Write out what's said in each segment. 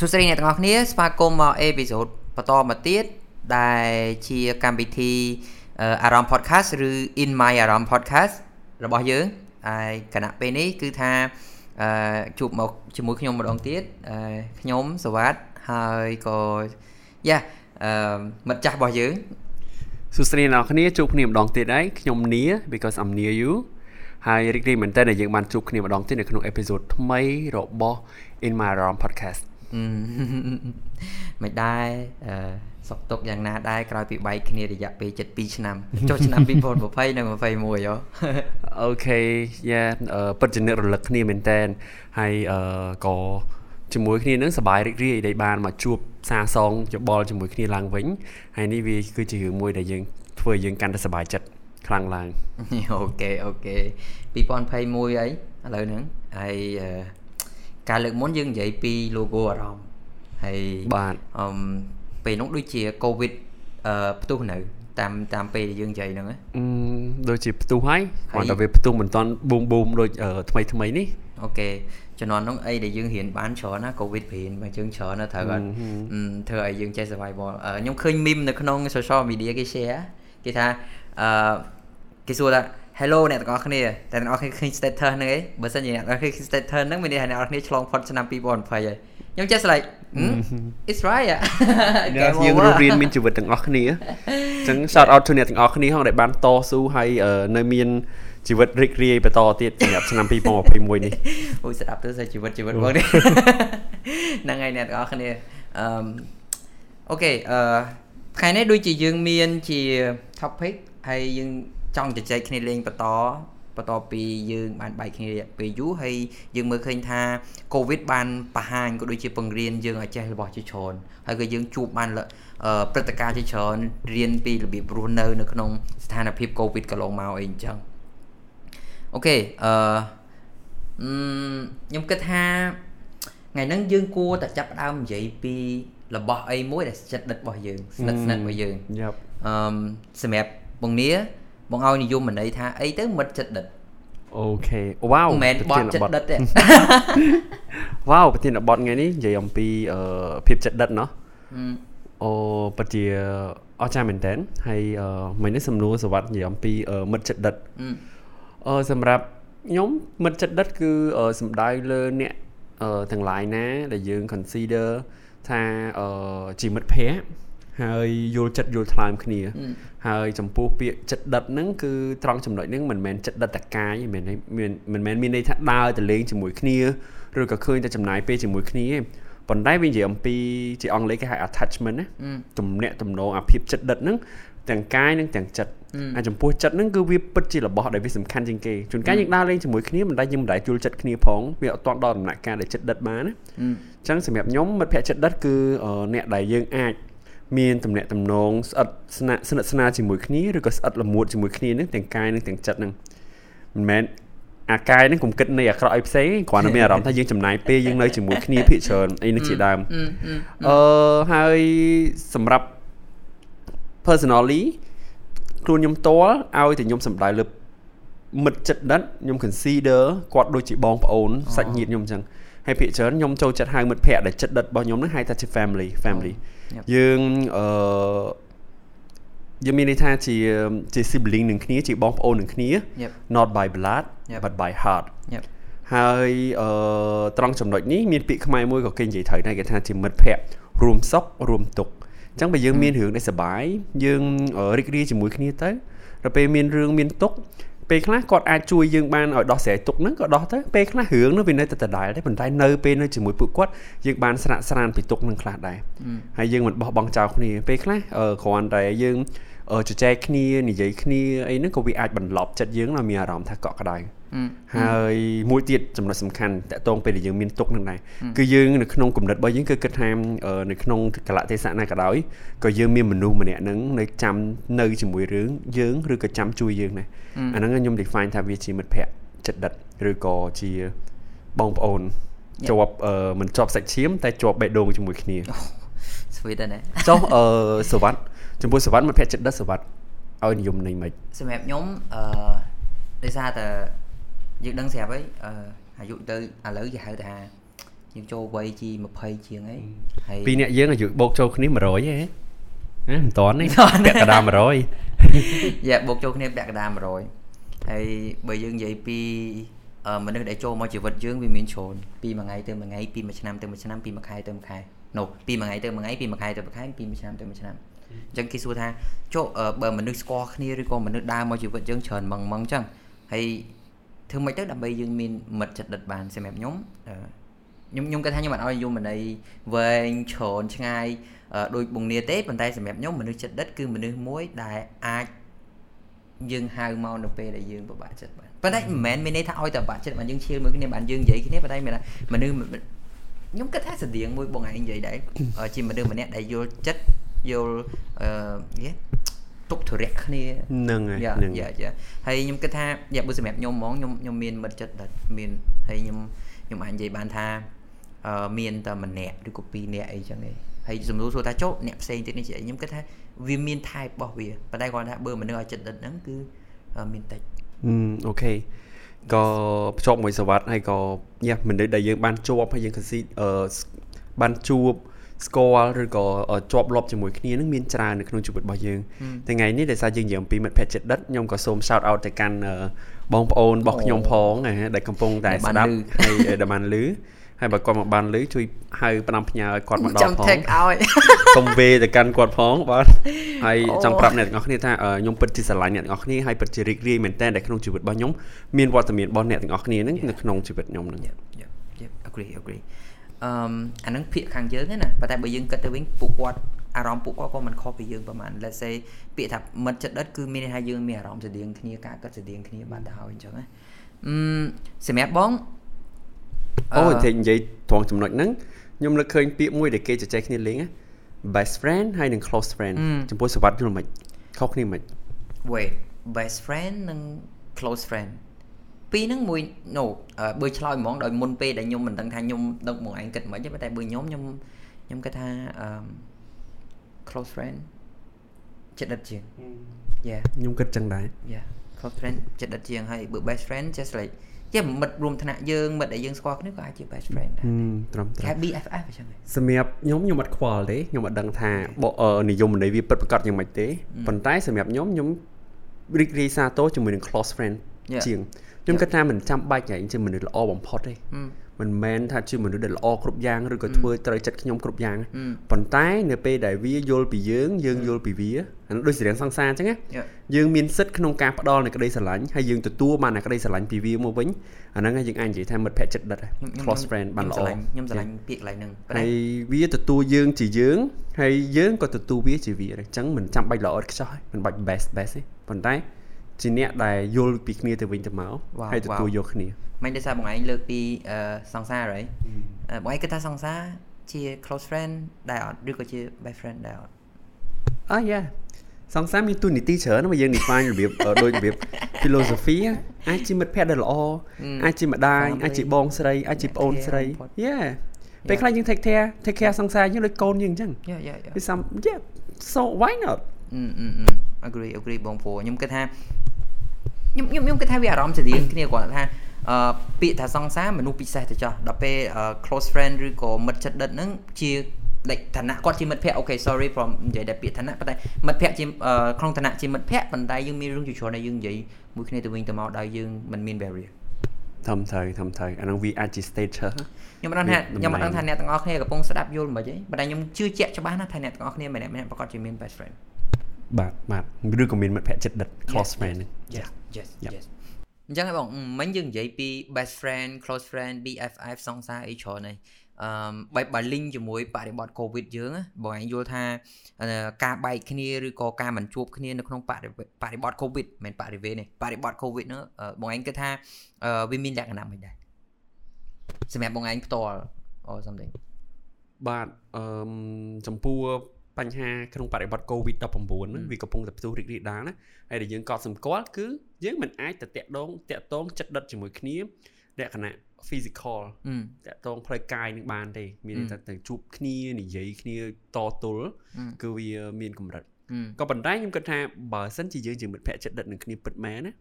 សួស្តីអ្នកទាំងអស់គ្នាស្វាគមន៍មកអេពីសូតបន្តមកទៀតដែលជាកម្មវិធីអារម្មណ៍ podcast ឬ In My អារម្មណ៍ podcast របស់យើងហើយគណៈពេលនេះគឺថាអឺជួបមកជាមួយខ្ញុំម្ដងទៀតអឺខ្ញុំសវត្តហើយក៏យ៉ាអឺមិត្តចាស់របស់យើងសួស្តីអ្នកនរគ្នាជួបគ្នាម្ដងទៀតហើយខ្ញុំនី because I'm near you ហើយរីករាយមែនតើដែលយើងបានជួបគ្នាម្ដងទៀតនៅក្នុងអេពីសូតថ្មីរបស់ In My Alarm Podcast មិនដែរអឺសុកទុកយ៉ាងណាដែរក្រោយពីបែកគ្នារយៈពេល72ឆ្នាំចុះឆ្នាំ2020និង21ហ៎អូខេយ៉ាពិតជានឹករលឹកគ្នាមែនតើហើយអឺក៏ជាមួយគ្នានឹងសប្បាយរីករាយដែលបានមកជួបសាសងច្បល់ជាមួយគ្នាឡើងវិញហើយនេះវាគឺជារឿងមួយដែលយើងធ្វើឲ្យយើងកាន់តែសប្បាយចិត្តខ្លាំងឡើងអូខេអូខេ2021អីឥឡូវហ្នឹងហើយ ការលើកមុនយើងនិយាយពី logo អារម្មណ៍ហើយបាទអឺពេលនោះដូចជា covid អឺផ្ទុះនៅតាមតាមពេលយើងនិយាយហ្នឹងអឺដូចជាផ្ទុះហើយគ្រាន់តែវាផ្ទុះមិនតាន់បូមបូមដូចថ្មីថ្មីនេះអូខេជំនាន់នោះអីដែលយើងរៀនបានច្រើនណា covid ព្រៀនបើយើងច្រើនណាត្រូវអត់ធ្វើឲ្យយើងចេះ survival ខ្ញុំឃើញ meme នៅក្នុង social media គេ share គេថាអឺគេសួរថា Hello អ្នកទាំងអស់គ្នាតែអ្នកទាំងអស់គ្នាឃើញ status ហ្នឹងឯងបើសិនជាអ្នកទាំងអស់គ្នាឃើញ status ហ្នឹងមានន័យថាអ្នកទាំងអស់គ្នាឆ្លងផុតឆ្នាំ2020ហើយខ្ញុំចេះ like it's right យើងរស់រៀនមានជីវិតទាំងអស់គ្នាអញ្ចឹង shout out ទៅអ្នកទាំងអស់គ្នាហងដែលបានតស៊ូហើយនៅមានជីវិតរីករាយបន្តទៀតសម្រាប់ឆ្នាំ2021នេះអូយស្ដាប់ទៅសាជីវិតជីវិតបងនេះហ្នឹងហើយអ្នកទាំងអស់គ្នាអឺអូខេអឺថ្ងៃនេះដូចជាយើងមានជា topic ហើយយើង ចង់ជជែកគ្នាលេងបន្តបន្ទាប់ពីយើងបានបែកគ្នារយៈពេលយូរហើយយើងមើលឃើញថា COVID បានបង្ហាញក៏ដូចជាបង្រៀនយើងឲ្យចេះរបស់ជាច្រើនហើយក៏យើងជួបបានព្រឹត្តិការណ៍ជាច្រើនរៀនពីរបៀបរស់នៅនៅក្នុងស្ថានភាព COVID កន្លងមកអីអញ្ចឹងអូខេអឺខ្ញុំគិតថាថ្ងៃហ្នឹងយើងគួរតែចាប់ផ្ដើមនិយាយពីរបស់អីមួយដែលចិត្តដិតរបស់យើងស្និទ្ធស្និទ្ធរបស់យើងអឺសម្រាប់បងនី បងឲ្យនិយមន័យថាអីទៅមិត្តចិត្តដិតអូខេវ៉ាវមិនមែនបត់ចិត្តដិតទេវ៉ាវប្រធានបត់ថ្ងៃនេះនិយាយអំពីភាពចិត្តដិតណោះអូពិតជាអស្ចារ្យមែនតើហើយមិញនេះសំណួរសវត្តនិយាយអំពីមិត្តចិត្តដិតអឺសម្រាប់ខ្ញុំមិត្តចិត្តដិតគឺសំដៅលើអ្នកទាំងឡាយណាដែលយើង consider ថាជាមិត្តភ័ក្តិ ហើយយល់ចិត្តយល់ថ្លើមគ្នា ហើយចំពោះពាក្យចិត្តដិតហ្នឹងគឺត្រង់ចំណុចហ្នឹងមិនមែនចិត្តដិតតកាយមិនមែនមិនមែនមានន័យថាដើរទៅលេងជាមួយគ្នាឬក៏ឃើញតែចំណាយពេលជាមួយគ្នាទេប៉ុន្តែវានិយាយអំពីជាអង់គ្លេសគេហៅ attachment ណាទំនាក់ទំនងអាភាពចិត្តដិតហ្នឹងទាំងកាយនិងទាំងចិត្តអាចំពោះចិត្តហ្នឹងគឺវាពិតជារបស់ដែលវាសំខាន់ជាងគេជួនកាលយើងដើរលេងជាមួយគ្នាមិនដែលយើងមិនដែលយល់ចិត្តគ្នាផងវាអត់ទាន់ដល់ដំណាក់កាលដែលចិត្តដិតបានណាអញ្ចឹងសម្រាប់ខ្ញុំមិត្តភក្តិចិត្តដិតគឺអ្នកដែលយើងអាច មានទំនាក់ទំនងស្អិតស្នាក់ស្និទ្ធស្នាលជាមួយគ្នាឬក៏ស្អិតល្មួតជាមួយគ្នានឹងទាំងកាយនិងទាំងចិត្តនឹងមិនមែនអាកាយហ្នឹងកុំគិតនៃអាក្រក់អីផ្សេងគ្រាន់តែមានអារម្មណ៍ថាយើងចំណាយពេលយើងនៅជាមួយគ្នាភាគច្រើនអីនេះជាដើមអឺហើយសម្រាប់ personally ខ្លួនខ្ញុំតល់ឲ្យតែខ្ញុំសម្ដៅលើមិត្តចិត្តដិតខ្ញុំ consider គាត់ដូចជាបងប្អូនសាច់ញាតិខ្ញុំអញ្ចឹង ហើយភាគច្រើនខ្ញុំចូលចិត្តហៅមិត្តភ័ក្តិដែលចិត្តដិតរបស់ខ្ញុំហ្នឹងហៅថាជា family family យើងអឺយើងមានន័យថាជាជា sibling នឹងគ្នាជាបងប្អូននឹងគ្នា not by blood but by heart ហើយអឺត្រង់ចំណុចនេះមានពាក្យខ្មែរមួយក៏គេនិយាយត្រូវដែរគេថាជាមិត្តភ័ក្តិរួមសុខរួមទុក្ខអញ្ចឹងបើយើងមានរឿងដែលសុបាយយើងរីករាយជាមួយគ្នាទៅដល់ពេលមានរឿងមានទុក្ខ ពេលខ្លះគាត់អាចជួយយើងបានឲ្យដោះស្រាយទុកហ្នឹងក៏ដោះទៅពេលខ្លះរឿងនោះវានៅតែដដែលដែរប៉ុន្តែនៅពេលនៅជាមួយពួកគាត់យើងបានស្រាក់ស្រានពីទុកនឹងខ្លះដែរហើយយើងមិនបោះបង់ចោលគ្នាពេលខ្លះគ្រាន់តែយើង ជជែកគ្នានិយាយគ្នាអីហ្នឹងក៏វាអាចបន្លប់ចិត្តយើងឲ្យមានអារម្មណ៍ថាកក់ក្ដៅហើយមួយទៀតចំណុចសំខាន់តកតងពេលដែលយើងមានទុកនឹងដែរគឺយើងនៅក្នុងគំនិតរបស់យើងគឺគិតថានៅក្នុងកលៈទេសៈណាក៏ដោយក៏យើងមានមនុស្សម្នាក់ហ្នឹងនៅចាំនៅជាមួយរឿងយើងឬក៏ចាំជួយយើងដែរអាហ្នឹងខ្ញុំ define ថាវាជាមិត្តភ័ក្តិចិត្តដិតឬក៏ជាបងប្អូនជាប់មិនជាប់សាច់ឈាមតែជាប់បេះដូងជាមួយគ្នា sweet ណាស់ចុះអឺសវត្ត ចំពោះសវត្តមិត្តភ័ក្តិចិត្តដិតសវត្តឲ្យនិយមន័យមិនសម្រាប់ខ្ញុំអឺដោយសារតែយើងដឹងស្រាប់ហើយអឺអាយុទៅឥឡូវគេហៅថាយើងចូលវ័យជី20ជាងអីហើយពីរអ្នកយើងអាយុបូកចូលគ្នា100ហ៎ហ៎មិនតាន់ទេពាក់កណ្ដាល100យ៉ាបូកចូលគ្នាពាក់កណ្ដាល100ហើយបើយើងនិយាយពីមនុស្សដែលចូលមកជីវិតយើងវាមានច្រើនពីមួយថ្ងៃទៅមួយថ្ងៃពីមួយឆ្នាំទៅមួយឆ្នាំពីមួយខែទៅមួយខែនោះពីមួយថ្ងៃទៅមួយថ្ងៃពីមួយខែទៅមួយខែពីមួយឆ្នាំទៅមួយឆ្នាំ អញ្ចឹងគេសួរថាចុះបើមនុស្សស្គាល់គ្នាឬក៏មនុស្សដើរមកជីវិតយើងច្រើនម៉ងម៉ងអញ្ចឹងហើយធ្វើម៉េចទៅដើម្បីយើងមានមិត្តចិត្តដិតបានសម្រាប់ខ្ញុំខ្ញុំខ្ញុំគិតថាខ្ញុំអត់ឲ្យយមន័យវែងច្រើនឆ្ងាយដូចបងនីទេប៉ុន្តែសម្រាប់ខ្ញុំមនុស្សចិត្តដិតគឺមនុស្សមួយដែលអាចយើងហៅមកនៅពេលដែលយើងពិបាកចិត្តបានប៉ុន្តែមិនមែនមានន័យថាឲ្យតែបាក់ចិត្តបានយើងឈៀលមួយគ្នាបានយើងនិយាយគ្នាប៉ុន្តែមានថាមនុស្សខ្ញុំគិតថាស្តៀងមួយបងឯងនិយាយដែរជាមនុស្សម្នាក់ដែលយល់ចិត្ត យល់អឺយេទុកធរៈគ្នានឹងហ្នឹងយ៉ាយ៉ាហើយខ្ញុំគិតថាយ៉ាបើសម្រាប់ខ្ញុំហ្មងខ្ញុំខ្ញុំមានមិត្តចិត្តដែលមានហើយខ្ញុំខ្ញុំអាចនិយាយបានថាអឺមានតែម្នាក់ឬក៏ពីរនាក់អីចឹងឯងហើយសំណួរសួរថាចុះអ្នកផ្សេងទៀតនេះជាខ្ញុំគិតថាវាមាន type របស់វាប៉ុន្តែគាត់ថាបើមនុស្សឲ្យចិត្តដិតហ្នឹងគឺមានតិចអូខេក៏ភ្ជាប់មួយសវត្តហើយក៏ញ៉ាំមនុស្សដែលយើងបានជួបហើយយើងក៏ស៊ីអឺបានជួប ស្គាល់ឬក៏ជាប់លាប់ជាមួយគ្នានឹងមានច្រើននៅក្នុងជីវិតរបស់យើងថ្ងៃនេះដែលសារយើងនិយាយអំពីមិត្តភក្តិចិត្តដិតខ្ញុំក៏សូម shout out ទៅកាន់បងប្អូនរបស់ខ្ញុំផងដែលកំពុងតែស្ដាប់ហើយដែលបានឮហើយបើគាត់មកបានលឺជួយហៅផ្ដាំផ្ញើឲ្យគាត់មកដល់ផងចាំ take ឲ្យកុំវេទៅកាន់គាត់ផងបាទហើយចង់ប្រាប់អ្នកទាំងអស់គ្នាថាខ្ញុំពិតជាស្រឡាញ់អ្នកទាំងអស់គ្នាហើយពិតជារីករាយមែនតើដែលក្នុងជីវិតរបស់ខ្ញុំមានវត្តមានរបស់អ្នកទាំងអស់គ្នាហ្នឹងនៅក្នុងជីវិតខ្ញុំហ្នឹង Yep agree agree អឺអានឹងភាកខាងយើងណាប៉ុន្តែបើយើងគិតទៅវិញពួកគាត់អារម្មណ៍ពួកគាត់ក៏មិនខុសពីយើងប្រហែល let's say ពាក្យថាមិត្តចិត្តដិតគឺមានន័យថាយើងមានអារម្មណ៍ស្តៀងគ្នាការគិតស្តៀងគ្នាបានទៅហើយអញ្ចឹងណាអឺសម្រាប់បងអូតែនិយាយត្រង់ចំណុចហ្នឹងខ្ញុំលើកឃើញពាក្យមួយដែលគេជជែកគ្នាលេង best friend ហើយនិង close friend ចំពោះសវត្ថយល់មិនខុសគ្នាមិន wait best friend និង close friend ពីរហ្នឹងមួយ no បើឆ្លើយហ្មងដោយមុនពេលដែលខ្ញុំមិនដឹងថាខ្ញុំដឹងមកឯងគិតមិនទេតែបើខ្ញុំខ្ញុំខ្ញុំគិតថាអឺ close friend ចិត្តដិតជាង yeah ខ្ញុំគិតចឹងដែរ yeah close friend ចិត្តដិតជាងហើយបើ best friend just like ជាមិត្តរួមថ្នាក់យើងមិត្តដែលយើងស្គាល់គ្នាក៏អាចជា best friend ដែរត្រឹមត្រូវគេ BFF អញ្ចឹងសម្រាប់ខ្ញុំខ្ញុំអត់ខ្វល់ទេខ្ញុំអត់ដឹងថានិយមន័យវាពិតប្រាកដយ៉ាងម៉េចទេប៉ុន្តែសម្រាប់ខ្ញុំខ្ញុំរីករាយសាទរជាមួយនឹង close friend ជាង ខ្ញុំគិតថាមិនចាំបាច់ឯងជាមនុស្សល្អបំផុតទេមិនមែនថាជាមនុស្សដែលល្អគ្រប់យ៉ាងឬក៏ធ្វើត្រូវចិត្តខ្ញុំគ្រប់យ៉ាងប៉ុន្តែនៅពេលដែលវាយល់ពីយើងយើងយល់ពីវាអានោះដូចសេរីសង្សារអញ្ចឹងណាយើងមានសិទ្ធិក្នុងការផ្ដល់នូវក្តីស្រឡាញ់ហើយយើងទទួលបាននូវក្តីស្រឡាញ់ពីវាមកវិញអាហ្នឹងយើងអាចនិយាយថាមិត្តភក្តិចិត្តដិត close friend បានល្អខ្ញុំស្រឡាញ់ពាក្យកន្លែងហ្នឹងហើយវាទទួលយើងជាយើងហើយយើងក៏ទទួលវាជាវាដែរអញ្ចឹងមិនចាំបាច់ល្អឥតខ្ចោះមិនបាច់ best best ទេប៉ុន្តែ ជាអ្នកដែលយល់ពីគ្នាទៅវិញទៅមកហើយទទួលយកគ្នាមិនដោយសារបងឯងលើកពីសង្សារហើយបងឯងគិតថាសង្សារជា close friend ដែរអត់ឬក៏ជា best friend ដែរអត់អូយ៉ាសង្សារមានទូនីតិច្រើនមកយើង define របៀបដូចរបៀប philosophy អាចជាមិត្តភ័ក្តិដែលល្អអាចជាម្ដាយអាចជាបងស្រីអាចជាប្អូនស្រីយេពេលខ្លះយើង take care take care សង្សារយើងដូចកូនយើងអញ្ចឹងយ៉ាយ៉ាវាសំ yeah so why not អឺអឺ agree agree បងព្រោះខ្ញុំគិតថា ខ្ញុំខ្ញុំខ្ញុំគិតថាវាអារម្មណ៍ស្តៀងគ្នាគាត់ថាអឺពាក្យថាសង្សារមនុស្សពិសេសទៅចោះដល់ពេល close friend ឬក៏មិត្តជិតដិតហ្នឹងជាលេខឋានៈគាត់ជាមិត្តភ័ក្តិអូខេ sorry from និយាយតែពាក្យឋានៈប៉ុន្តែមិត្តភ័ក្តិជាក្នុងឋានៈជាមិត្តភ័ក្តិប៉ុន្តែយើងមានរឿងជាច្រើនដែលយើងនិយាយមួយគ្នាទៅវិញទៅមកដោយយើងមិនមាន barrier ធំត្រូវធំត្រូវអានឹងវាអាចជា stature ខ្ញុំមិនដឹងថាខ្ញុំមិនដឹងថាអ្នកទាំងអស់គ្នាកំពុងស្ដាប់យល់មិនទេប៉ុន្តែខ្ញុំជឿជាក់ច្បាស់ណាស់ថាអ្នកទាំងអស់គ្នាម្នាក់ម្នាក់ប្រកាសជាមាន best friend បាទបាទឬក៏មានមិត្តភក្តិចិត្តដិត close friend ហ្នឹង yes yes yes អញ្ចឹងបងមិញយើងនិយាយពី best friend close friend BFF សង្សារអីច្រើនហើយអឺបើបើ link ជាមួយបរិបទ COVID យើងបងឯងយល់ថាការបែកគ្នាឬក៏ការមិនជួបគ្នានៅក្នុងបរិបរិបទ COVID មិនបរិវេនេះបរិបទ COVID នោះបងឯងគិតថាវាមានលក្ខណៈមិនដែរសម្រាប់បងឯងផ្ទាល់អូ something បាទអឺចំពោះ បញ្ហាក្នុងបរិបទ COVID-19 ហ្នឹងវាកំពុងតែផ្ទុះរីករាលដាលណាហើយដែលយើងកត់សម្គាល់គឺយើងមិនអាចទៅតាក់ដងតាក់តងចិត្តដិតជាមួយគ្នាលក្ខណៈ physical តាក់ទងផ្លូវកាយនឹងបានទេ មានតែទៅជួបគ្នានិយាយគ្នាតទល់គឺវាមានកម្រិតក៏ប៉ុន្តែខ្ញុំគិតថាបើសិនជាយើងជាមិត្តភក្តិចិត្តដិតនឹងគ្នាពិតមែនណា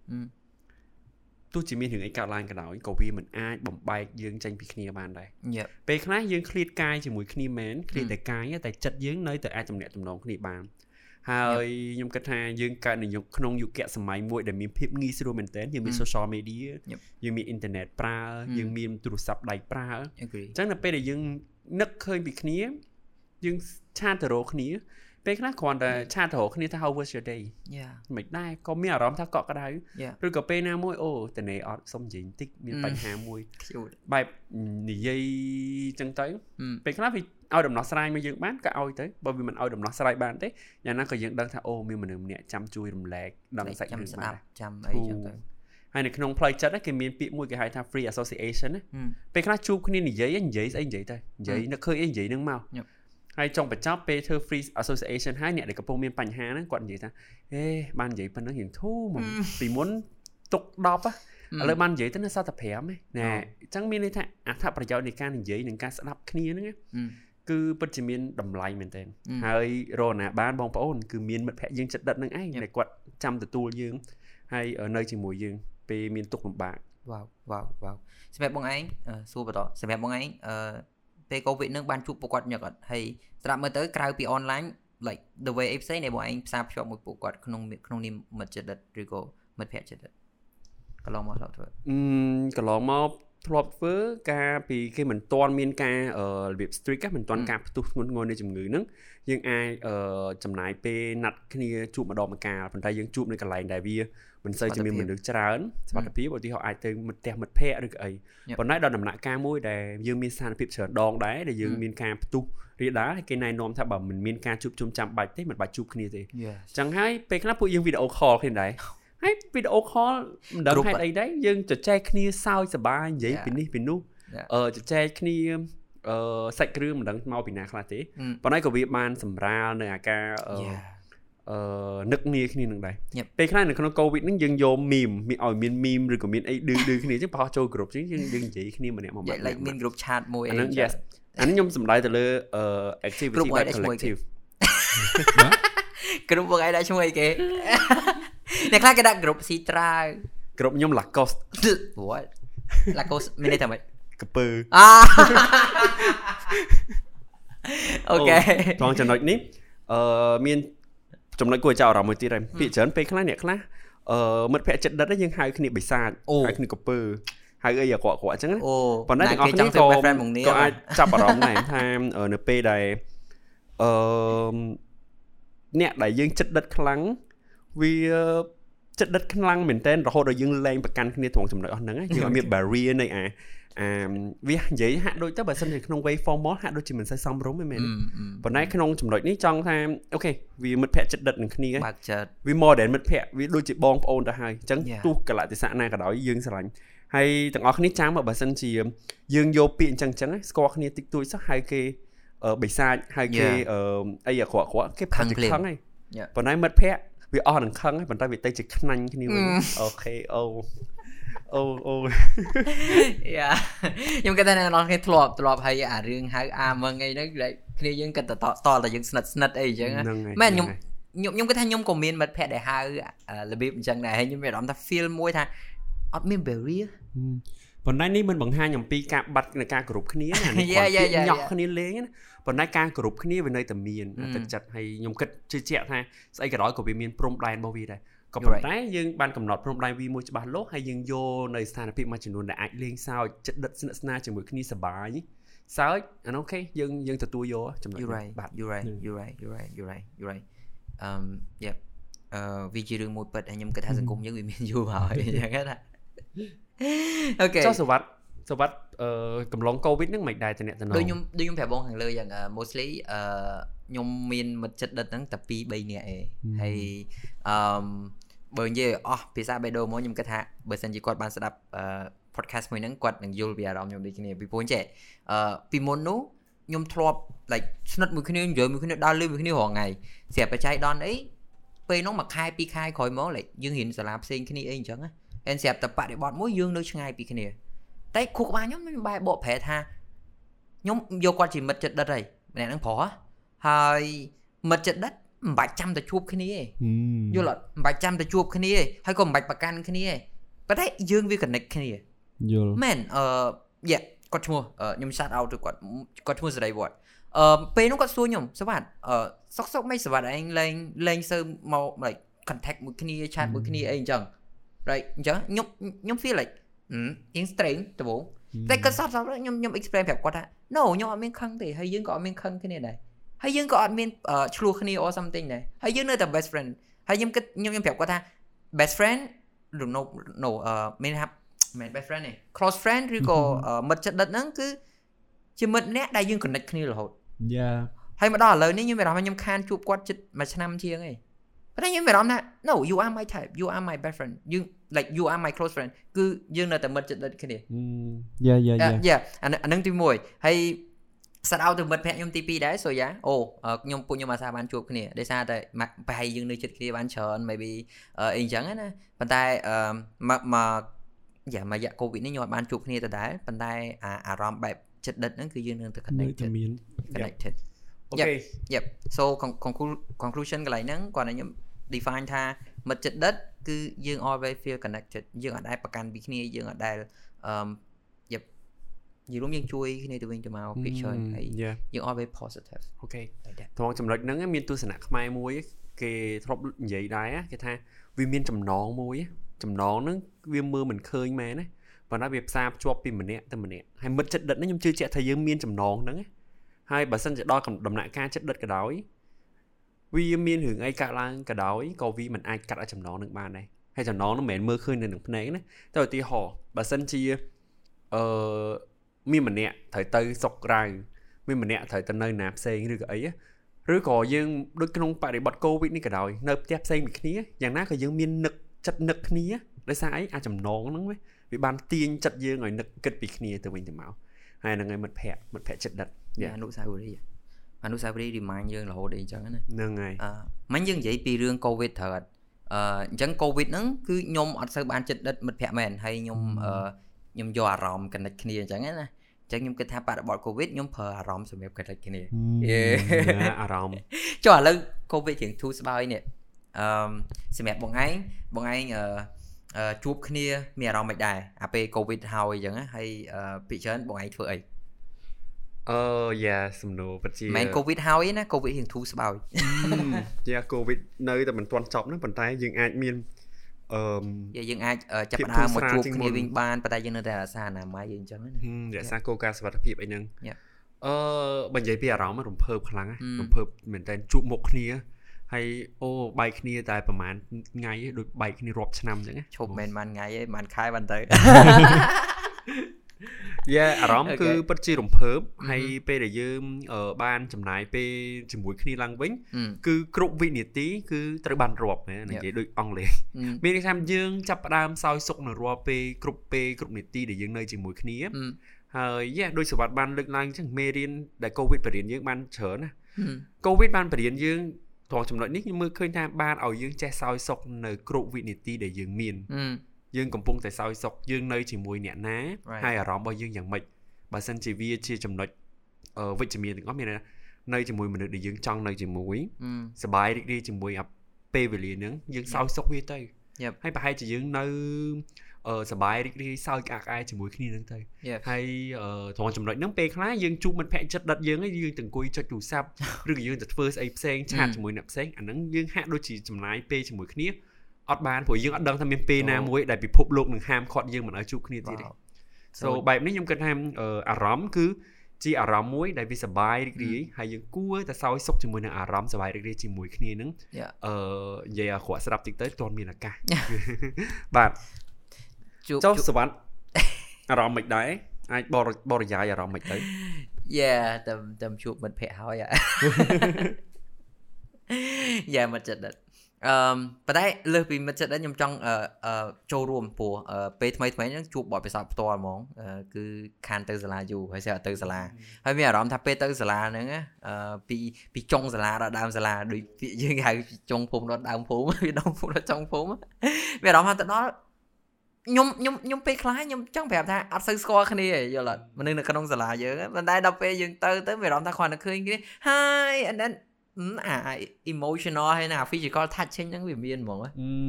ទោះជាមានរឿងអីកើតឡើងក៏ដោយក៏វាមិនអាចបំបែកយើងចេញពីគ្នាបានដែរ Yep ពេលខ្លះយើងឃ្លាតកាយជាមួយគ្នាមែនឃ្លាតតែកាយតែចិត្តយើងនៅតែអាចទំនាក់ទំនងគ្នាបានហើយខ្ញុំគិតថាយើងកើតនៅក្នុងយុគសម័យមួយដែលមានភាពងាយស្រួលមែនទែនយើងមាន social media យើងមានអ៊ីនធឺណិតប្រើយើងមានទូរស័ព្ទដៃប្រើអ agree ញ្ចឹងនៅពេលដែលយើងនឹកឃើញពីគ្នាយើងឆាតទៅរកគ្នា ពេលខ្លះគ្រាន់តែឆាតទៅរកគ្នាថា how was your day yeah មិនដែរក៏មានអារម្មណ៍ថាកក់ក្ដៅ Yeah ឬក៏ពេលណាមួយអូតនេអត់សុំនិយាយបន្តិចមានបញ្ហាមួយ cute បែបនិយាយចឹងទៅ Mm. ពេលខ្លះវាឲ្យដំណោះស្រាយមកយើងបានក៏ឲ្យទៅបើវាមិនឲ្យដំណោះស្រាយបានទេយ៉ាងណាក៏យើងដឹងថាអូមានមនុស្សម្នាក់ចាំជួយរំលែកដឹងសាច់ចាំរឿងស្បាដានប់ចាំអីចឹងទៅហើយនៅក្នុងផ្លូវចិត្តគេមានពាក្យមួយគេហៅថា free association ណា Mm. ពេលខ្លះជួបគ្នានិយាយនិយាយស្អីនិយាយទៅនិយាយនឹកឃើញអីនិយាយនឹងមក Yep. ហើយចុងបញ្ចប់ពេលធ្វើ free association ហើយអ្នកដែលកំពុងមានបញ្ហាហ្នឹងគាត់និយាយថាអេបាននិយាយប៉ុណ្ណឹងរៀងធូរមកពីមុនទុក10ហ៎ Mm. ឥឡូវបាននិយាយទៅនៅសល់តែ5ឯណែអូអញ្ចឹងមានន័យថាអត្ថប្រយោជន៍នៃការនិយាយនិងការស្ដាប់គ្នាហ្នឹងណា Mm. គឺពិតជាមានតម្លៃមែនទែន Mm. ហើយរកណាបានបងប្អូនគឺមានមិត្តភ័ក្តិយើងចិត្តដិតហ្នឹងឯង Yep. ដែលគាត់ចាំទទួលយើងហើយអឺនៅជាមួយយើងពេលមានទុក្ខលំបាកវ៉ាវវ៉ាវវ៉ាវសម្រាប់បងឯងអឺសួរបន្តសម្រាប់បងឯងអឺ ពេលកូវីដនឹងបានជួបពួកគាត់ញឹកអត់ហើយស្ដាប់មើលទៅក្រៅពី online like the way អីផ្សេងដែលបងឯងផ្សារភ្ជាប់មួយពួកគាត់ក្នុងក្នុងនាមមិត្តចិត្តដិតឬក៏មិត្តភក្តិចិត្តដិតកន្លងមកដល់ធ្វើអឺកន្លងមក ធ្លាប់ធ្វើការពីគេមិនទាន់មានការអឺរបៀប strict ហ្នឹងមិនទាន់ Mm. ការផ្ទុះធ្ងន់ធ្ងរនៃជំងឺហ្នឹងយើងអាចអឺចំណាយពេលណាត់គ្នាជួបម្ដងម្កាលប៉ុន្តែយើងជួបនៅកន្លែងដែលវាមិនសូវជាមានសុវត្ថិភាពមនុស្សច្រើនសុខភាពឧទាហរណ៍អាចទៅមិត្តផ្ទះមិត្តភ័ក្តិឬក៏អី Yep. ប៉ុន្តែដល់ដំណាក់កាលមួយដែលយើងមានស្ថានភាពច្រើនដងដែរដែលយើង Mm. មានការផ្ទុះរាលដាលហើយគេណែនាំថាបើមិនមានការជួបជុំចាំបាច់ទេមិនបាច់ជួបគ្នាទេ yes ចឹងហើយពេលខ្លះពួកយើងវីដេអូខលគ្នាដែរ ហើយវីដេអូខលមិនដឹង Group ហេតុអីដែរយើងជជែកគ្នាសើចសប្បាយនិយាយ Yeah. ពីនេះពីនោះ Yeah. អឺជជែកគ្នាអឺសាច់គ្រឿងមិនដឹងមកពីណាខ្លះទេ Mm. ប៉ុន្តែក៏វាបានសម្រាលនៅអាការអឺ yeah អឺនឹកនាគ្នានឹងដែរ Yep. ពេលខ្លះនៅក្នុងកូវីដហ្នឹងយើងយកមីមមានឲ្យមានមីមឬក៏មានអីឌឺឌឺគ្នាចឹងបោះចូលគ្រប់ចឹងយើងយើងនិយាយគ្នាម្នាក់មួយម៉ា Yeah, ត់ like មាន group chat មួយអាហ្នឹងអី yes អានេះខ្ញុំសំដៅទៅលើអឺ activity Group បែបមួយដែរឈ្មោះអីគេ collective ក្រុមបងឯងដាក់ឈ្មោះអីគេ អ្នកខ្លះគេដាក់ group ស៊ីត្រាវក្រុមខ្ញុំ Lacoste what ឡាកូសមានន័យថាម៉េចកពើអាអូខេត្រង់ចំណុចនេះអឺមានចំណុចគួរឲ្យចាប់អារម្មណ៍មួយទៀតហើយពាក្យច្រើនពេលខ្លះអ្នកខ្លះអឺមិត្តភក្តិចិត្តដិតហ្នឹងយើងហៅគ្នាបិសាចអូហៅគ្នាកពើហៅអីអាក្រក់ៗអញ្ចឹងណាអូប៉ុន្តែទាំងអស់គេគ្នាចង់ធ្វើក៏ best friend មកគ្នាក៏អាចចាប់អារម្មណ៍ដែរថាអឺនៅពេលដែលអឺអ្នកដែលយើងចិត្តដិតខ្លាំង វាចិត្តដិតខ្លាំងមែនតើរហូតដល់យើងលែងប្រកាន់គ្នាត្រង់ចំណុចអស់ហ្នឹងឯងយើងអត់មាន barrier នៃអាអាវានិយាយហាក់ដូចទៅបើសិនជាក្នុង way formal ហាក់ដូចជាមិនសូវសមរម្យទេមែនអឺទេអឺប៉ុន្តែក្នុងចំណុចនេះចង់ថាអូខេវាមិត្តភក្តិចិត្តដិតនឹងគ្នាបើកចិត្តវា more than មិត្តភក្តិវាដូចជាបងប្អូនទៅហើយអញ្ចឹង Yeah. ទោះកលៈទេសៈណាក៏ដោយយើងស្រឡាញ់ហើយទាំងអស់គ្នាចាំបើសិនជាយើងយកពាក្យអញ្ចឹងអញ្ចឹងណាស្គាល់គ្នាតិចតួចសោះហៅគេអឺបិសាចហៅគេ Yeah. អឺអីអាក្រក់ក្រក់គេប្រហែលជាខឹងភ្លាមខឹងហើយ Yeah. ប៉ុន្តែមិត្តភក្តិ វាអស់នឹងខឹងហើយប៉ុន្តែវាទៅជាខ្នាញ់គ្នាវិញ Mm. អូខេអូអូអូយ៉ាខ្ញុំគិតថាអ្នកនរគ្នាធ្លាប់ធ្លាប់ហើយអារឿងហៅអាមឹងអីហ្នឹង like គ្នាយើងគិតតែតតតែយើងស្និទ្ធស្និទ្ធអីអញ្ចឹងណាហ្នឹងហើយមែនខ្ញុំហ្នឹងហើយខ្ញុំខ្ញុំគិតថាខ្ញុំក៏មានមិត្តភក្តិដែលហៅអារបៀបអញ្ចឹងដែរហើយខ្ញុំមានអារម្មណ៍ថា feel មួយថាអត់មាន barrier ប៉ុន្តែនេះមិនបង្ហាញអំពីការបាត់នៃការគោរពគ្នាណានេះ Yeah, គាត់ yeah, yeah, ញោះ yeah. គ្នាលេងណាប៉ុន្តែការគោរពគ្នាវានៅតែមាន Mm. ទឹកចិត្តហើយខ្ញុំគិតជឿជាក់ថាស្អីក៏ដោយក៏វាមានព្រំដែនរបស់វាដែរក៏ You're ប៉ុ right. ន្តែយើងបានកំណត់ព្រំដែនវាមួយច្បាស់លាស់ហើយយើងយកនៅស្ថានភាពមួយចំនួនដែលអាចលេងសើចចិត្តដិតស្និទ្ធស្នាលជាមួយគ្នាសប្បាយសើចអានោះអូខេយើងយើងទទួលយកចំណុច you នេះ right បាទ you right ហ្នឹង you right you right you right you right អឺ yep អឺវាជារឿងមួយពិតហើយខ្ញុំគិតថាសង្គមយើងវាមានយូរហើយអញ្ចឹងណា អូខេចុះសវត្តសវត្តអឺកំឡុងកូវីដហ្នឹងមិនដែរតំណែងដូចខ្ញុំដូចខ្ញុំប្រាប់បងខាងលើយ៉ាងអឺ mostly អឺខ្ញុំមានមិត្តចិត្តដិតហ្នឹងតែ2 3នាក់ឯងហើយអឺបើនិយាយអស់ភាសាបេដូមកខ្ញុំគិតថាបើសិនជាគាត់បានស្ដាប់អឺ podcast មួយហ្នឹងគាត់នឹងយល់ពីអារម្មណ៍ខ្ញុំដូចគ្នាពីព្រោះចេះអឺពីមុននោះខ្ញុំធ្លាប់ like ស្និទ្ធមួយគ្នានិយាយមួយគ្នាដើរលេងមួយគ្នារាល់ថ្ងៃស្រាប់បច្ច័យដនអីពេលនោះមួយខែពីរខែក្រោយមក like យើងរៀនសាលាផ្សេងគ្នាអីអញ្ចឹងណា ហើយស្រាប់តែបរិបត្តិមួយយើងនៅឆ្ងាយពីគ្នាតែខួរក្បាលខ្ញុំខ្ញុំបែរបកប្រែថាខ្ញុំយកគាត់ជាមិត្តចិត្តដិតហើយម្នាក់ហ្នឹងប្រុសហ៎ហើយមិត្តចិត្តដិតមិនបាច់ចាំតែជួបគ្នាទេយល់អត់មិនបាច់ចាំតែជួបគ្នាទេហើយក៏មិនបាច់ប្រកាន់គ្នាទេប៉ុន្តែយើងវា connect គ្នាយល់មែនអឺយ៉ាគាត់ឈ្មោះខ្ញុំ shout out ទៅគាត់គាត់ឈ្មោះសេរីវត្តអឺពេលនោះគាត់សួរខ្ញុំសវត្តអឺសុកសុកមិនសវត្តឯងលេងលេងសើមក like contact មួយគ្នា chat មួយគ្នាអីអញ្ចឹង right អញ្ចឹងខ្ញុំខ្ញុំ feel like អឺ strange ដំបូងតែគាត់សតសតខ្ញុំខ្ញុំ explain ប្រាប់គាត់ថា no ខ្ញុំអត់មានខឹងទេហើយយើងក៏អត់មានខឹងគ្នាដែរហើយយើងក៏អត់មានឆ្លោះគ្នា or something ដែរហើយយើងនៅតែ best friend ហើយខ្ញុំគិតខ្ញុំខ្ញុំប្រាប់គាត់ថា best friend no no អឺមានថាមិន best friend ទេ close friend ឬក៏មិត្តជិតដិតហ្នឹងគឺជាមិត្តម្នាក់ដែលយើង connect គ្នារហូតយ៉ាហើយមកដល់ឥឡូវនេះខ្ញុំមានអារម្មណ៍ខ្ញុំខានជួបគាត់ជិតមួយឆ្នាំជាងឯង ប៉ុន្តែខ្ញុំមានអារម្មណ៍ថា no you are my type you are my best friend you like you are my close friend គឺយើងនៅតែមិត្តចិត្តដិតគ្នាយ៉ាយ៉ាយ៉ាអានឹងទី1ហើយសាត់អោទៅមិត្តភក្តិខ្ញុំទី2ដែរសូយ៉ាអូខ្ញុំពួកខ្ញុំអាសាបានជួបគ្នាដោយសារតែប្រហែលយើងនៅចិត្តគ្នាបានច្រើន maybe អីអញ្ចឹងណាប៉ុន្តែអឺមកមកយ៉ាមករយៈកូវីដនេះខ្ញុំអត់បានជួបគ្នាដដែលប៉ុន្តែអារម្មណ៍បែបចិត្តដិតហ្នឹងគឺយើងនឹងទៅ connected connected អូខេ Yep so conclusion កន្លែងហ្នឹងគាត់ខ្ញុំ define ថាមិត្តចិត្តដិតគឺយើង always feel connected យើងអត់ដែលប្រកាន់ពីគ្នាយើងអត់ដែលអឺ Yep និយាយរួមយើងជួយគ្នាទៅវិញទៅមកពីច្រើនហើយយើង always positive អូខេត្រង់ចំណុចហ្នឹងមានទស្សនៈខ្មែរមួយគេធ្លាប់និយាយដែរគេថាវាមានចំណងមួយចំណងហ្នឹងវាមើលមិនឃើញមែនណាប៉ុន្តែវាផ្សារភ្ជាប់ពីម្នាក់ទៅម្នាក់ហើយមិត្តចិត្តដិតហ្នឹងខ្ញុំជឿជាក់ថាយើងមានចំណងហ្នឹងហើយបើសិនជាដល់ដំណាក់កាលចិត្តដិតក៏ដោយ វាមានរឿងអីកើតឡើងក៏ដោយក៏វាមិនអាចកាត់ឲ្យចំណងនឹងបានដែរហើយចំណងនោះមិនមែនមើលឃើញនៅនឹងភ្នែកណាតែឧទាហរណ៍បើសិនជាអឺមានម្នាក់ត្រូវទៅសុកក្រៅមានម្នាក់ត្រូវទៅនៅណាផ្សេងឬក៏អីឬក៏យើងដូចក្នុងបរិបទកូវីដនេះក៏ដោយនៅផ្ទះផ្សេងពីគ្នាយ៉ាងណាក៏យើងមាននឹកចិត្តនឹកគ្នាដោយសារអីអាចចំណងហ្នឹងវាបានទាញចិត្តយើងឲ្យនឹកគិតពីគ្នាទៅវិញទៅមកហើយហ្នឹងហើយមិត្តភ័ក្តិមិត្តភ័ក្តិចិត្តដិតអនុសាវរីយ៍ អនុសាវរីយ៍ remind យើងរហូតអីចឹងណាហ្នឹងហើយអឺមិញយើងនិយាយពីរឿង covid ត្រូវអត់អឺអញ្ចឹង covid ហ្នឹងគឺខ្ញុំអត់សូវបានចិត្តដិតមិត្តភ័ក្តិមែនហើយខ្ញុំអឺខ្ញុំយកអារម្មណ៍ connect គ្នាអញ្ចឹងណាអញ្ចឹងខ្ញុំគិតថាបរិបទ covid ខ្ញុំប្រើអារម្មណ៍សម្រាប់ connect គ្នាអារម្មណ៍ចុះឥឡូវ covid ជាងធូរស្បើយនេះអឺសម្រាប់បងឯងបងឯងអឺជួបគ្នាមានអារម្មណ៍មិនដែរអាពេល covid ហើយអញ្ចឹងហើយពីច្រើនបងឯងធ្វើអី អឺយ៉ាសំណួរពិតជាមិនកូវីដហើយណាកូវីដរៀងធូរស្បើយយ៉ាកូវីដនៅតែមិនទាន់ចប់ហ្នឹងប៉ុន្តែយើងអាចមានអឺយើងអាចចាប់ផ្ដើមមកជួបគ្នាវិញបានប៉ុន្តែយើងនៅតែរក្សាអនាម័យយើងអញ្ចឹងណារក្សាគោលការណ៍សុវត្ថិភាពអីហ្នឹងអឺបើនិយាយពីអារម្មណ៍រំភើបខ្លាំងរំភើបមែនតើជួបមុខគ្នាហើយអូបែកគ្នាតែប្រហែលថ្ងៃដូចបែកគ្នារាប់ឆ្នាំអញ្ចឹងឈប់មិនមែនថ្ងៃទេប្រហែលខែបានទៅ យ៉ាអារម្មណ៍គឺពិតជារំភើបហើយពេលដែលយើងបានចំណាយពេលជាមួយគ្នាឡើងវិញគឺគ្រប់វិនាទីគឺត្រូវបានរាប់ណានិយាយដូចអង់គ្លេសមានន័យថាយើងចាប់ផ្ដើមសោយសុខនៅរាល់ពេលគ្រប់ពេលគ្រប់នាទីដែលយើងនៅជាមួយគ្នាហើយយ៉ាដូចសវត្តបានលើកឡើងអញ្ចឹងមេរៀនដែលកូវីដបរៀនយើងបានច្រើនណាកូវីដបានបរៀនយើងត្រង់ចំណុចនេះខ្ញុំមើលឃើញថាបានឲ្យយើងចេះសោយសុខនៅគ្រប់វិនាទីដែលយើងមាន យើងកំពុងតែសោយសុខយើងនៅជាមួយអ្នកណាហើយអារម្មណ៍របស់យើងយ៉ាងម៉េចបើសិនជាវាជាចំណុចវិជ្ជមានទាំងអស់មាននៅជាមួយមនុស្សដែលយើងចង់នៅជាមួយសบายរីករាយជាមួយអាពេលវេលាហ្នឹងយើងសោយសុខវាទៅហើយប្រហែលជាយើងនៅអឺសបាយរីករាយសើចក្អាកក្អាយជាមួយគ្នាហ្នឹងទៅហើយត្រង់ចំណុចហ្នឹងពេលខ្លះយើងជួបមិត្តភ័ក្តិចិត្តដិតយើងយើងទៅអង្គុយចុចទូរស័ព្ទឬក៏យើងទៅធ្វើស្អីផ្សេងឆាតជាមួយអ្នកផ្សេងអាហ្នឹងយើងហាក់ដូចជាចំណាយពេលជាមួយគ្នា អត់បានព្រោះយើងអត់ដឹងថាមានពេលណាមួយដែលពិភពលោកនឹងហាមឃាត់យើងមិនឲ្យជួបគ្នាទៀតទេ so បែបនេះខ្ញុំគិតថាអារម្មណ៍គឺជាអារម្មណ៍មួយដែលវាសบายរីករាយហើយយើងគួរតែសោយសុខជាមួយនឹងអារម្មណ៍សบายរីករាយជាមួយគ្នានឹងអឺនិយាយអាក្រក់ស្រាប់តិចទៅទាន់មានឱកាសបាទចុះសវណ្ណអារម្មណ៍មិនដែរអាចបរិបរិយាយអារម្មណ៍មិនទៅយ៉ាតែតែជួបមិត្តភ័ក្តិហើយយ៉ាមកចិត្ត អឺប៉ុន្តែលើសពីមិត្តចិត្តដែរខ្ញុំចង់អឺចូលរួមព្រោះពេលថ្មីថ្មីហ្នឹងជួបបទពិសោធន៍ផ្ទាល់ហ្មងគឺខានទៅសាលាយូរហើយស្អាតទៅសាលាហើយមានអារម្មណ៍ថាពេលទៅសាលាហ្នឹងអឺពីពីចុងសាលាដល់ដើមសាលាដូចពាក្យយើងហៅចុងភូមិដល់ដើមភូមិពីដើមភូមិដល់ចុងភូមិមានអារម្មណ៍ថាទៅដល់ខ្ញុំខ្ញុំខ្ញុំពេលខ្លះខ្ញុំចង់ប្រាប់ថាអត់សូវស្គាល់គ្នាយល់អត់មនុស្សនៅក្នុងសាលាយើងប៉ុន្តែដល់ពេលយើងទៅទៅមានអារម្មណ៍ថាគ្រាន់តែឃើញគ្នា Hi and then អា emotional ហើយណា physical touching ហ្នឹងវាមានហ្មង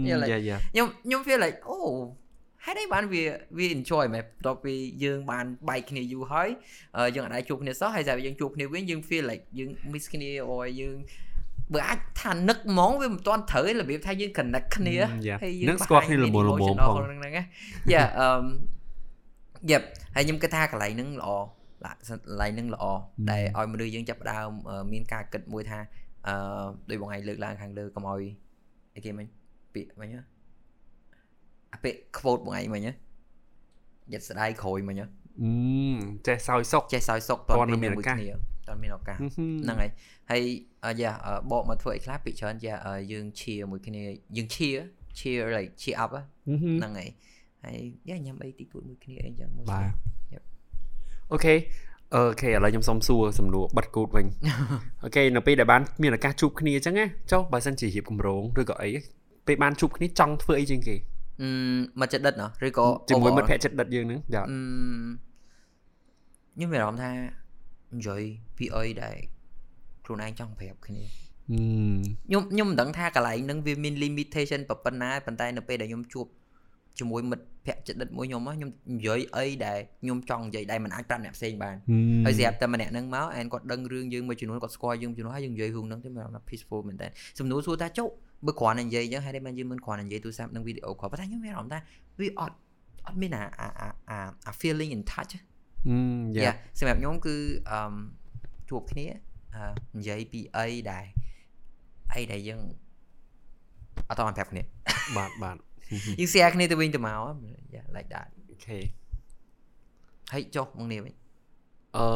យល់ខ្ញុំខ្ញុំ feel like អូហេតុអីបានវាវា enjoy មែនបន្ទាប់ពីយើងបានបែកគ្នាយូរហើយយើងអាចជួបគ្នាសោះហើយតែយើងជួបគ្នាវិញយើង feel like យើង miss គ្នាអូយើងបើអាចថានឹកហ្មងវាមិនទាន់ត្រូវរបៀបថាយើង connect គ្នាហើយយើងនឹកស្គាល់គ្នាល្មមល្មមផងហ្នឹងណាយ៉ាអឺយេហើយខ្ញុំគិតថាកន្លែងហ្នឹងល្អ កន្លែងហ្នឹងល្អដែលឲ្យមនុស្សយើងចាប់ដើមមានការគិតមួយថាអឺដោយបងឯងលើកឡើងខាងលើកុំឲ្យអីគេមិញពាក្យមិញអាពាក្យ quote បងឯងមិញយិតស្ដាយក្រោយមិញអឺចេះសោយសុកចេះសោយសុកតើមានឱកាសតើមានឱកាសហ្នឹងហើយហើយយ៉ាបកមកធ្វើអីខ្លះពីច្រើនយ៉ាយើងឈៀមួយគ្នាយើងឈៀcheer like cheer up ហ្នឹងហើយហើយយ៉ាញ៉ាំអីទីទួតមួយគ្នាអីចឹងបាទ OK OK ឥឡូវខ្ញុំសុំសួរសំណួរបិទគូតវិញ OK នៅពេលដែលបានមានឱកាសជួបគ្នាអញ្ចឹងណាចុះបើសិនជារៀបកម្រងឬក៏អីពេលបានជួបគ្នាចង់ធ្វើអីជាងគេអឺមកចិត្តដិតណោះឬក៏ជាមួយមិត្តភក្តិចិត្តដិតយើងហ្នឹងយ៉ាខ្ញុំមានអារម្មណ៍ថានិយាយពីអីដែលខ្លួនឯងចង់ប្រាប់គ្នាខ្ញុំខ្ញុំមិនដឹងថាកន្លែងហ្នឹងវាមាន limitation ប៉ុណ្ណាប៉ុន្តែនៅពេលដែលខ្ញុំជួប ជាមួយមិត្តភក្តិចិត្តដិតមួយខ្ញុំខ្ញុំនិយាយអីដែលខ្ញុំចង់និយាយដែលមិនអាចប្រាប់អ្នកផ្សេងបានហើយស្រាប់តែម្នាក់ហ្នឹងមកអែនគាត់ដឹងរឿងយើងមួយចំនួនគាត់ស្គាល់យើងចំនួនហើយយើងនិយាយរឿងហ្នឹងទៅមានអារម្មណ៍ peaceful មែនតើសំណួរសួរថាចុះបើគ្រាន់តែនិយាយអញ្ចឹងហើយតែមិនយើងមិនគ្រាន់តែនិយាយទូរស័ព្ទនិងវីដេអូខលប៉ុន្តែខ្ញុំមានអារម្មណ៍ថាវាអត់អត់មានអាអាអា feeling in touch អឺយ៉ាសម្រាប់ខ្ញុំគឺអឺជួបគ្នានិយាយពីអីដែលអីដែលយើងអត់តប្រាប់គ្នាបាទបាទ យើង share គ្នាទៅវិញទៅមក yeah like that អូខេហើយចុះមកនេះវិញអឺ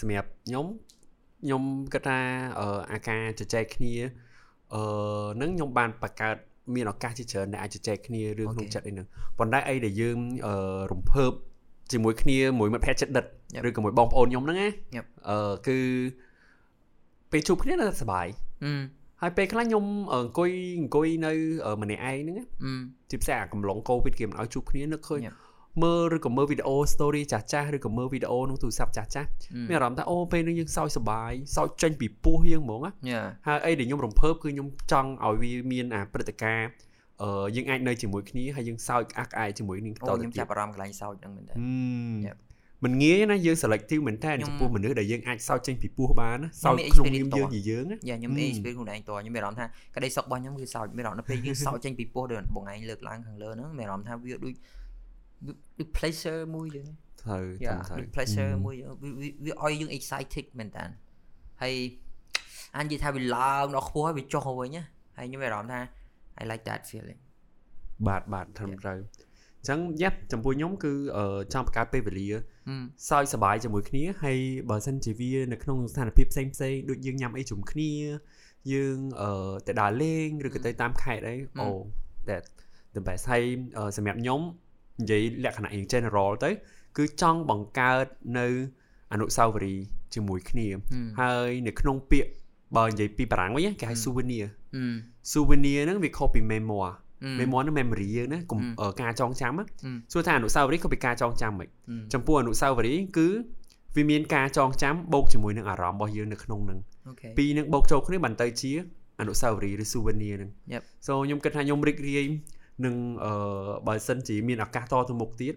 សម្រាប់ខ្ញុំខ្ញុំគិតថាអាការជជែកគ្នាអឺនឹងខ្ញុំបានបង្កើតមានឱកាសជាច្រើនដែលអាចជជែកគ្នារឿងក្នុងចិត្តអីហ្នឹងប៉ុន្តែអីដែលយើងអឺរំភើបជាមួយគ្នាមួយមិត្តភក្តិចិត្តដិតឬក៏មួយបងប្អូនខ្ញុំហ្នឹងណាអឺគឺពេលជួបគ្នានៅសប្បាយ ហើយពេលខ្លះខ្ញុំអង្គុយអង្គុយនៅម្នាក់ឯងហ្នឹងជាពិសេសអាកំឡុងកូវីដគេមិនឲ្យជួបគ្នានឹកឃើញមើលឬក៏មើលវីដេអូ story ចាស់ចាស់ឬក៏មើលវីដេអូក្នុងទូរស័ព្ទចាស់ចាស់មានអារម្មណ៍ថាអូពេលនេះយើងសោយសបាយសោយចេញពីពោះយើងហ្មងណាហើយអីដែលខ្ញុំរំភើបគឺខ្ញុំចង់ឲ្យវាមានអាព្រឹត្តិការណ៍អឺយើងអាចនៅជាមួយគ្នាហើយយើងសើចក្អាក់ក្អាយជាមួយនឹងតទៅខ្ញុំចាប់អារម្មណ៍កន្លែងសើចហ្នឹងមែនតើ មិនងាយណាយើង selective មែនតើចំពោះមនុស្សដែលយើងអាចសើចចេញពីពោះបានសើចក្នុងនាមយើងជាយើងយ៉ាខ្ញុំ experience ខ្លួនឯងតខ្ញុំមានអារម្មណ៍ថាក្តីសុខរបស់ខ្ញុំគឺសើចមានអារម្មណ៍ថាពេលយើងសើចចេញពីពោះដូចបងឯងលើកឡើងខាងលើហ្នឹងមានអារម្មណ៍ថាវាដូចដូច pleasure មួយចឹងត្រូវចាំត្រូវ pleasure មួយវាឲ្យយើង excited មែនតើហើយអញនិយាយថាវាឡើងដល់ខ្ពស់ហើយវាចុះទៅវិញហើយខ្ញុំមានអារម្មណ៍ថា I like that feeling បាទបាទត្រឹមត្រូវ អញ្ចឹងយ៉ាចំពោះខ្ញុំគឺចង់បង្កើតពេលវេលាសើចសប្បាយជាមួយគ្នាហើយបើសិនជាវានៅក្នុងស្ថានភាពផ្សេងផ្សេងដូចយើងញ៉ាំអីជុំគ្នាយើងទៅដើរលេងឬក៏ទៅតាមខេត្តអីអូ that the best ហើយសម្រាប់ខ្ញុំនិយាយលក្ខណៈយ៉ាង general ទៅ គឺចង់បង្កើតនៅអនុស្សាវរីយ៍ជាមួយគ្នា ហើយនៅក្នុងពាក្យបើនិយាយពីបារាំងវិញគេហៅ souvenir souvenir ហ្នឹងវាខុសពី memoir memoir នឹង memory យើងណាការចងចាំសួរថាអនុស្សាវរីយ៍ក៏ពីការចងចាំហ្មងចំពោះអនុស្សាវរីយ៍គឺវាមានការចងចាំបូកជាមួយនឹងអារម្មណ៍របស់យើងនៅក្នុងនឹងពីរនឹងបូកចូលគ្នាបានទៅជាអនុស្សាវរីយ៍ឬ souvenir ហ្នឹង so ខ្ញុំគិតថាខ្ញុំរីករាយនឹងអឺបើសិនជាមានឱកាសតទៅមុខទៀត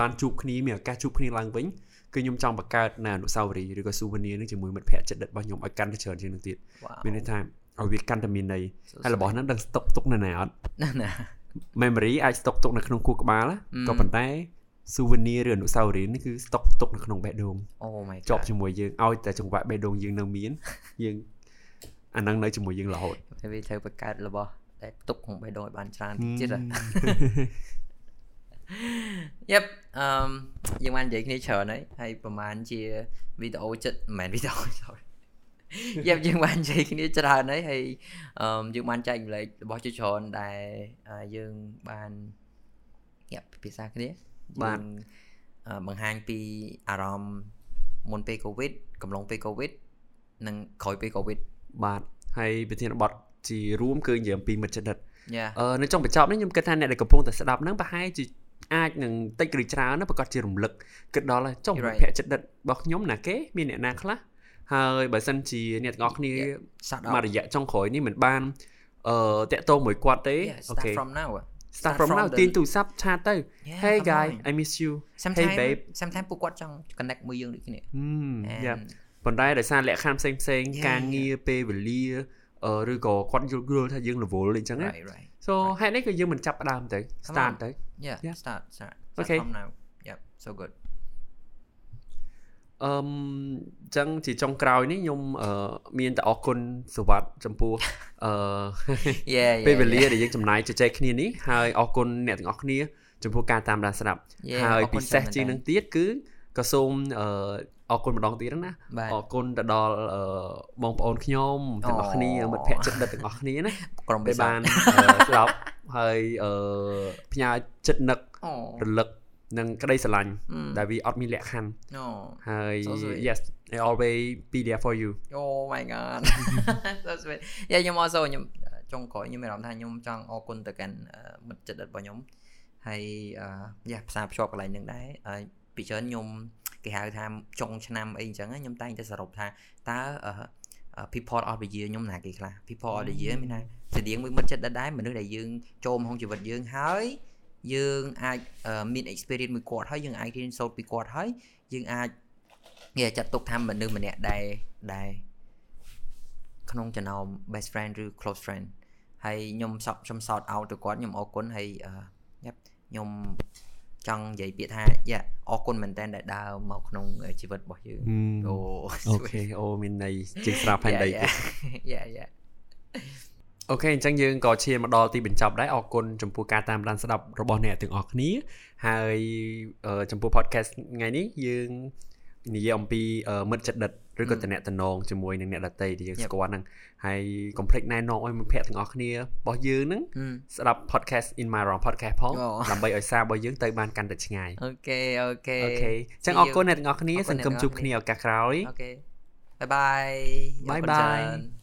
បានជួបគ្នាមានឱកាសជួបគ្នាឡើងវិញគឺខ្ញុំចង់បង្កើតនៅអនុស្សាវរីយ៍ឬក៏ souvenir នឹងជាមួយមិត្តភ័ក្តិចិត្តដិតរបស់ខ្ញុំឲ្យកាន់តែច្រើនជាងនឹងទៀតមានន័យថា ឲ្យវាកាន់តែមានន័យហើយរបស់ហ្នឹងដឹងស្តុកទុកនៅណាអត់ណា memory អាចស្តុកទុកនៅក្នុងខួរក្បាលក៏ប៉ុន្តែ souvenir ឬអនុស្សាវរីយ៍នេះគឺស្តុកទុកនៅក្នុងបេះដូងអូ my god ជាប់ជាមួយយើងឲ្យតែចង្វាក់បេះដូងយើងនៅមានយើងអាហ្នឹងនៅជាមួយយើងរហូតតែវាត្រូវបង្កើតរបស់តែផ្ទុកក្នុងបេះដូងឲ្យបានច្រើនទៀតយេបអឺយើងបាននិយាយគ្នាច្រើនហើយហើយប្រហែលជាវីដេអូចិត្តមិនមែនវីដេអូ sorry យើងយើងបាននិយាយគ្នាច្រើនហើយហើយអឺយើងបានចែកម្លែករបស់ជាច្រើនដែលយើងបានញាក់ភាសាគ្នាបានបង្ហាញពីអារម្មណ៍មុនពេលកូវីដកំឡុងពេលកូវីដនិងក្រោយពេលកូវីដបាទហើយប្រធានបទជារួមគឺនិយាយអំពីមិត្តចិត្តអឺនៅចុងបញ្ចប់នេះខ្ញុំគិតថាអ្នកដែលកំពុងតែស្ដាប់ហ្នឹងប្រហែលជាអាចនឹងតិចឬច្រើនប្រកាសជារំលឹកគិតដល់ចុងភ័ក្រចិត្តរបស់ខ្ញុំណាគេមានអ្នកណាខ្លះ ហើយបើសិនជាអ្នកទាំងអស់គ្នាមករយៈចុងក្រោយនេះមិនបានអឺតាក់ទងមួយគាត់ទេអូខេ from now start from now ទាញទូរស័ព្ទឆាតទៅ Yeah, hey come guy on. I miss you sometimes babe. sometimes ពួកគាត់ចង់ connect មួយយើងដូចគ្នា ហឹម And- យ៉ាប៉ុន្តែដោយសារលក្ខខណ្ឌផ្សេងផ្សេងៗ Yeah, ការងារពេលវេលាអឺឬក៏គាត់យល់យល់ថាយើងរវល់អីចឹងណា right right so ហេតុនេះគឺយើងមិនចាប់ផ្ដើមទៅ start on. ទៅ yeah Yeah. start start Okay. from now yep so good អឺមចឹងជាចុងក្រោយនេះខ្ញុំអឺមានតែអរគុណសវត្តចំពោះអឺ yeah ពេលវេ yeah, លា yeah. ដែលយើងចំណាយជជែកគ្នានេះហើយអរគុណអ្នកទាំងអស់គ្នាចំពោះការតាមដានស្ដាប់ Yeah, ហើយអរគុពិណសេសច្រើនជាងមែនតើនឹងទៀតគឺក៏សូមអឺអរគុណម្ដងទៀតណាបាទអរគុណទៅដល់អឺបងប្អូនខ្ញុំទាំងអស់គ្នាអូមិត្តភ័ក្តិចិត្តដិតទាំងអស់គ្នាណាក្រុមដែលពិសោធបានន៍អឺស្ដាប់ហើយអឺផ្ញើចិត្តនឹកអូរលឹក និងក្តីស្រឡាញ់ Mm. ដែលវាអត់មានលក្ខខណ្ឌអូហើយ So sweet. yes I always be there for you Oh my god so sweet យ៉ាខ្ញុំ also ខ្ញុំចុងក្រោយខ្ញុំមានអារម្មណ៍ថាខ្ញុំចង់អរគុណទៅកាន់អឺមិត្តចិត្តដិតរបស់ខ្ញុំហើយអឺយ៉ាផ្សារភ្ជាប់កន្លែងហ្នឹងដែរហើយពីច្រើនខ្ញុំគេហៅថាចុងឆ្នាំអីអញ្ចឹងណាខ្ញុំតែងតែសរុបថាតើអឺអឺ people of the year ខ្ញុំណាគេខ្លះ people of the year មានថាស្តៀងមួយមិត្តចិត្តដិតដែរមនុស្សដែលយើងចូលមកក្នុងជីវិតយើងហើយ យើងអាចអឺមាន experience មួយគាត់ហើយយើងអាចរៀនសូត្រពីគាត់ហើយយើងអាចគេចាត់ទុកថាមនុស្សម្នាក់ដែលដែលក្នុងចំណោម best friend ឬ close friend ហើយខ្ញុំសក់ខ្ញុំ shout out ទៅគាត់ខ្ញុំអរគុណហើយអឺយ៉ាប់ខ្ញុំចង់និយាយពាក្យថាយ៉ាអរគុណមែនតើដែលដើរមកក្នុងជីវិតរបស់យើងអូអូខេអូមានន័យជាងស្រាប់ផែនដីទៀតយ៉ាយ៉ា អូខេអញ្ចឹងយើងក៏ឈានមកដល់ទីបញ្ចប់ដែរអរគុណចំពោះការតាមដានស្ដាប់របស់អ្នកទាំងអស់គ្នាហើយអឺចំពោះ podcast ថ្ងៃនេះយើងនិយាយអំពីអឺមិត្តចិត្តដិតឬក៏តំណែងជាមួយនឹងអ្នកដតីដែលយើង Yep. ស្គាល់ហ្នឹងហើយកុំភ្លេចណែនាំឲ្យមិត្តភ័ក្តិទាំងអស់គ្នារបស់យើងហ្នឹងហឹមស្ដាប់ podcast in my wrong podcast ផងអូដើម្បីឲ្យសាររបស់យើងទៅបានកាន់តែឆ្ងាយអូខេអូខេអូខេអញ្ចឹង See អ you. រគុណអ្នកទាំងអស់គ្នាអរគុសណង្ឃឹមអ្នកទាំងអស់ជួបគ្នាគ្នាឱកាសក្រោយអូខេបាយបាយ Bye អរគុណ bye. ច្រើន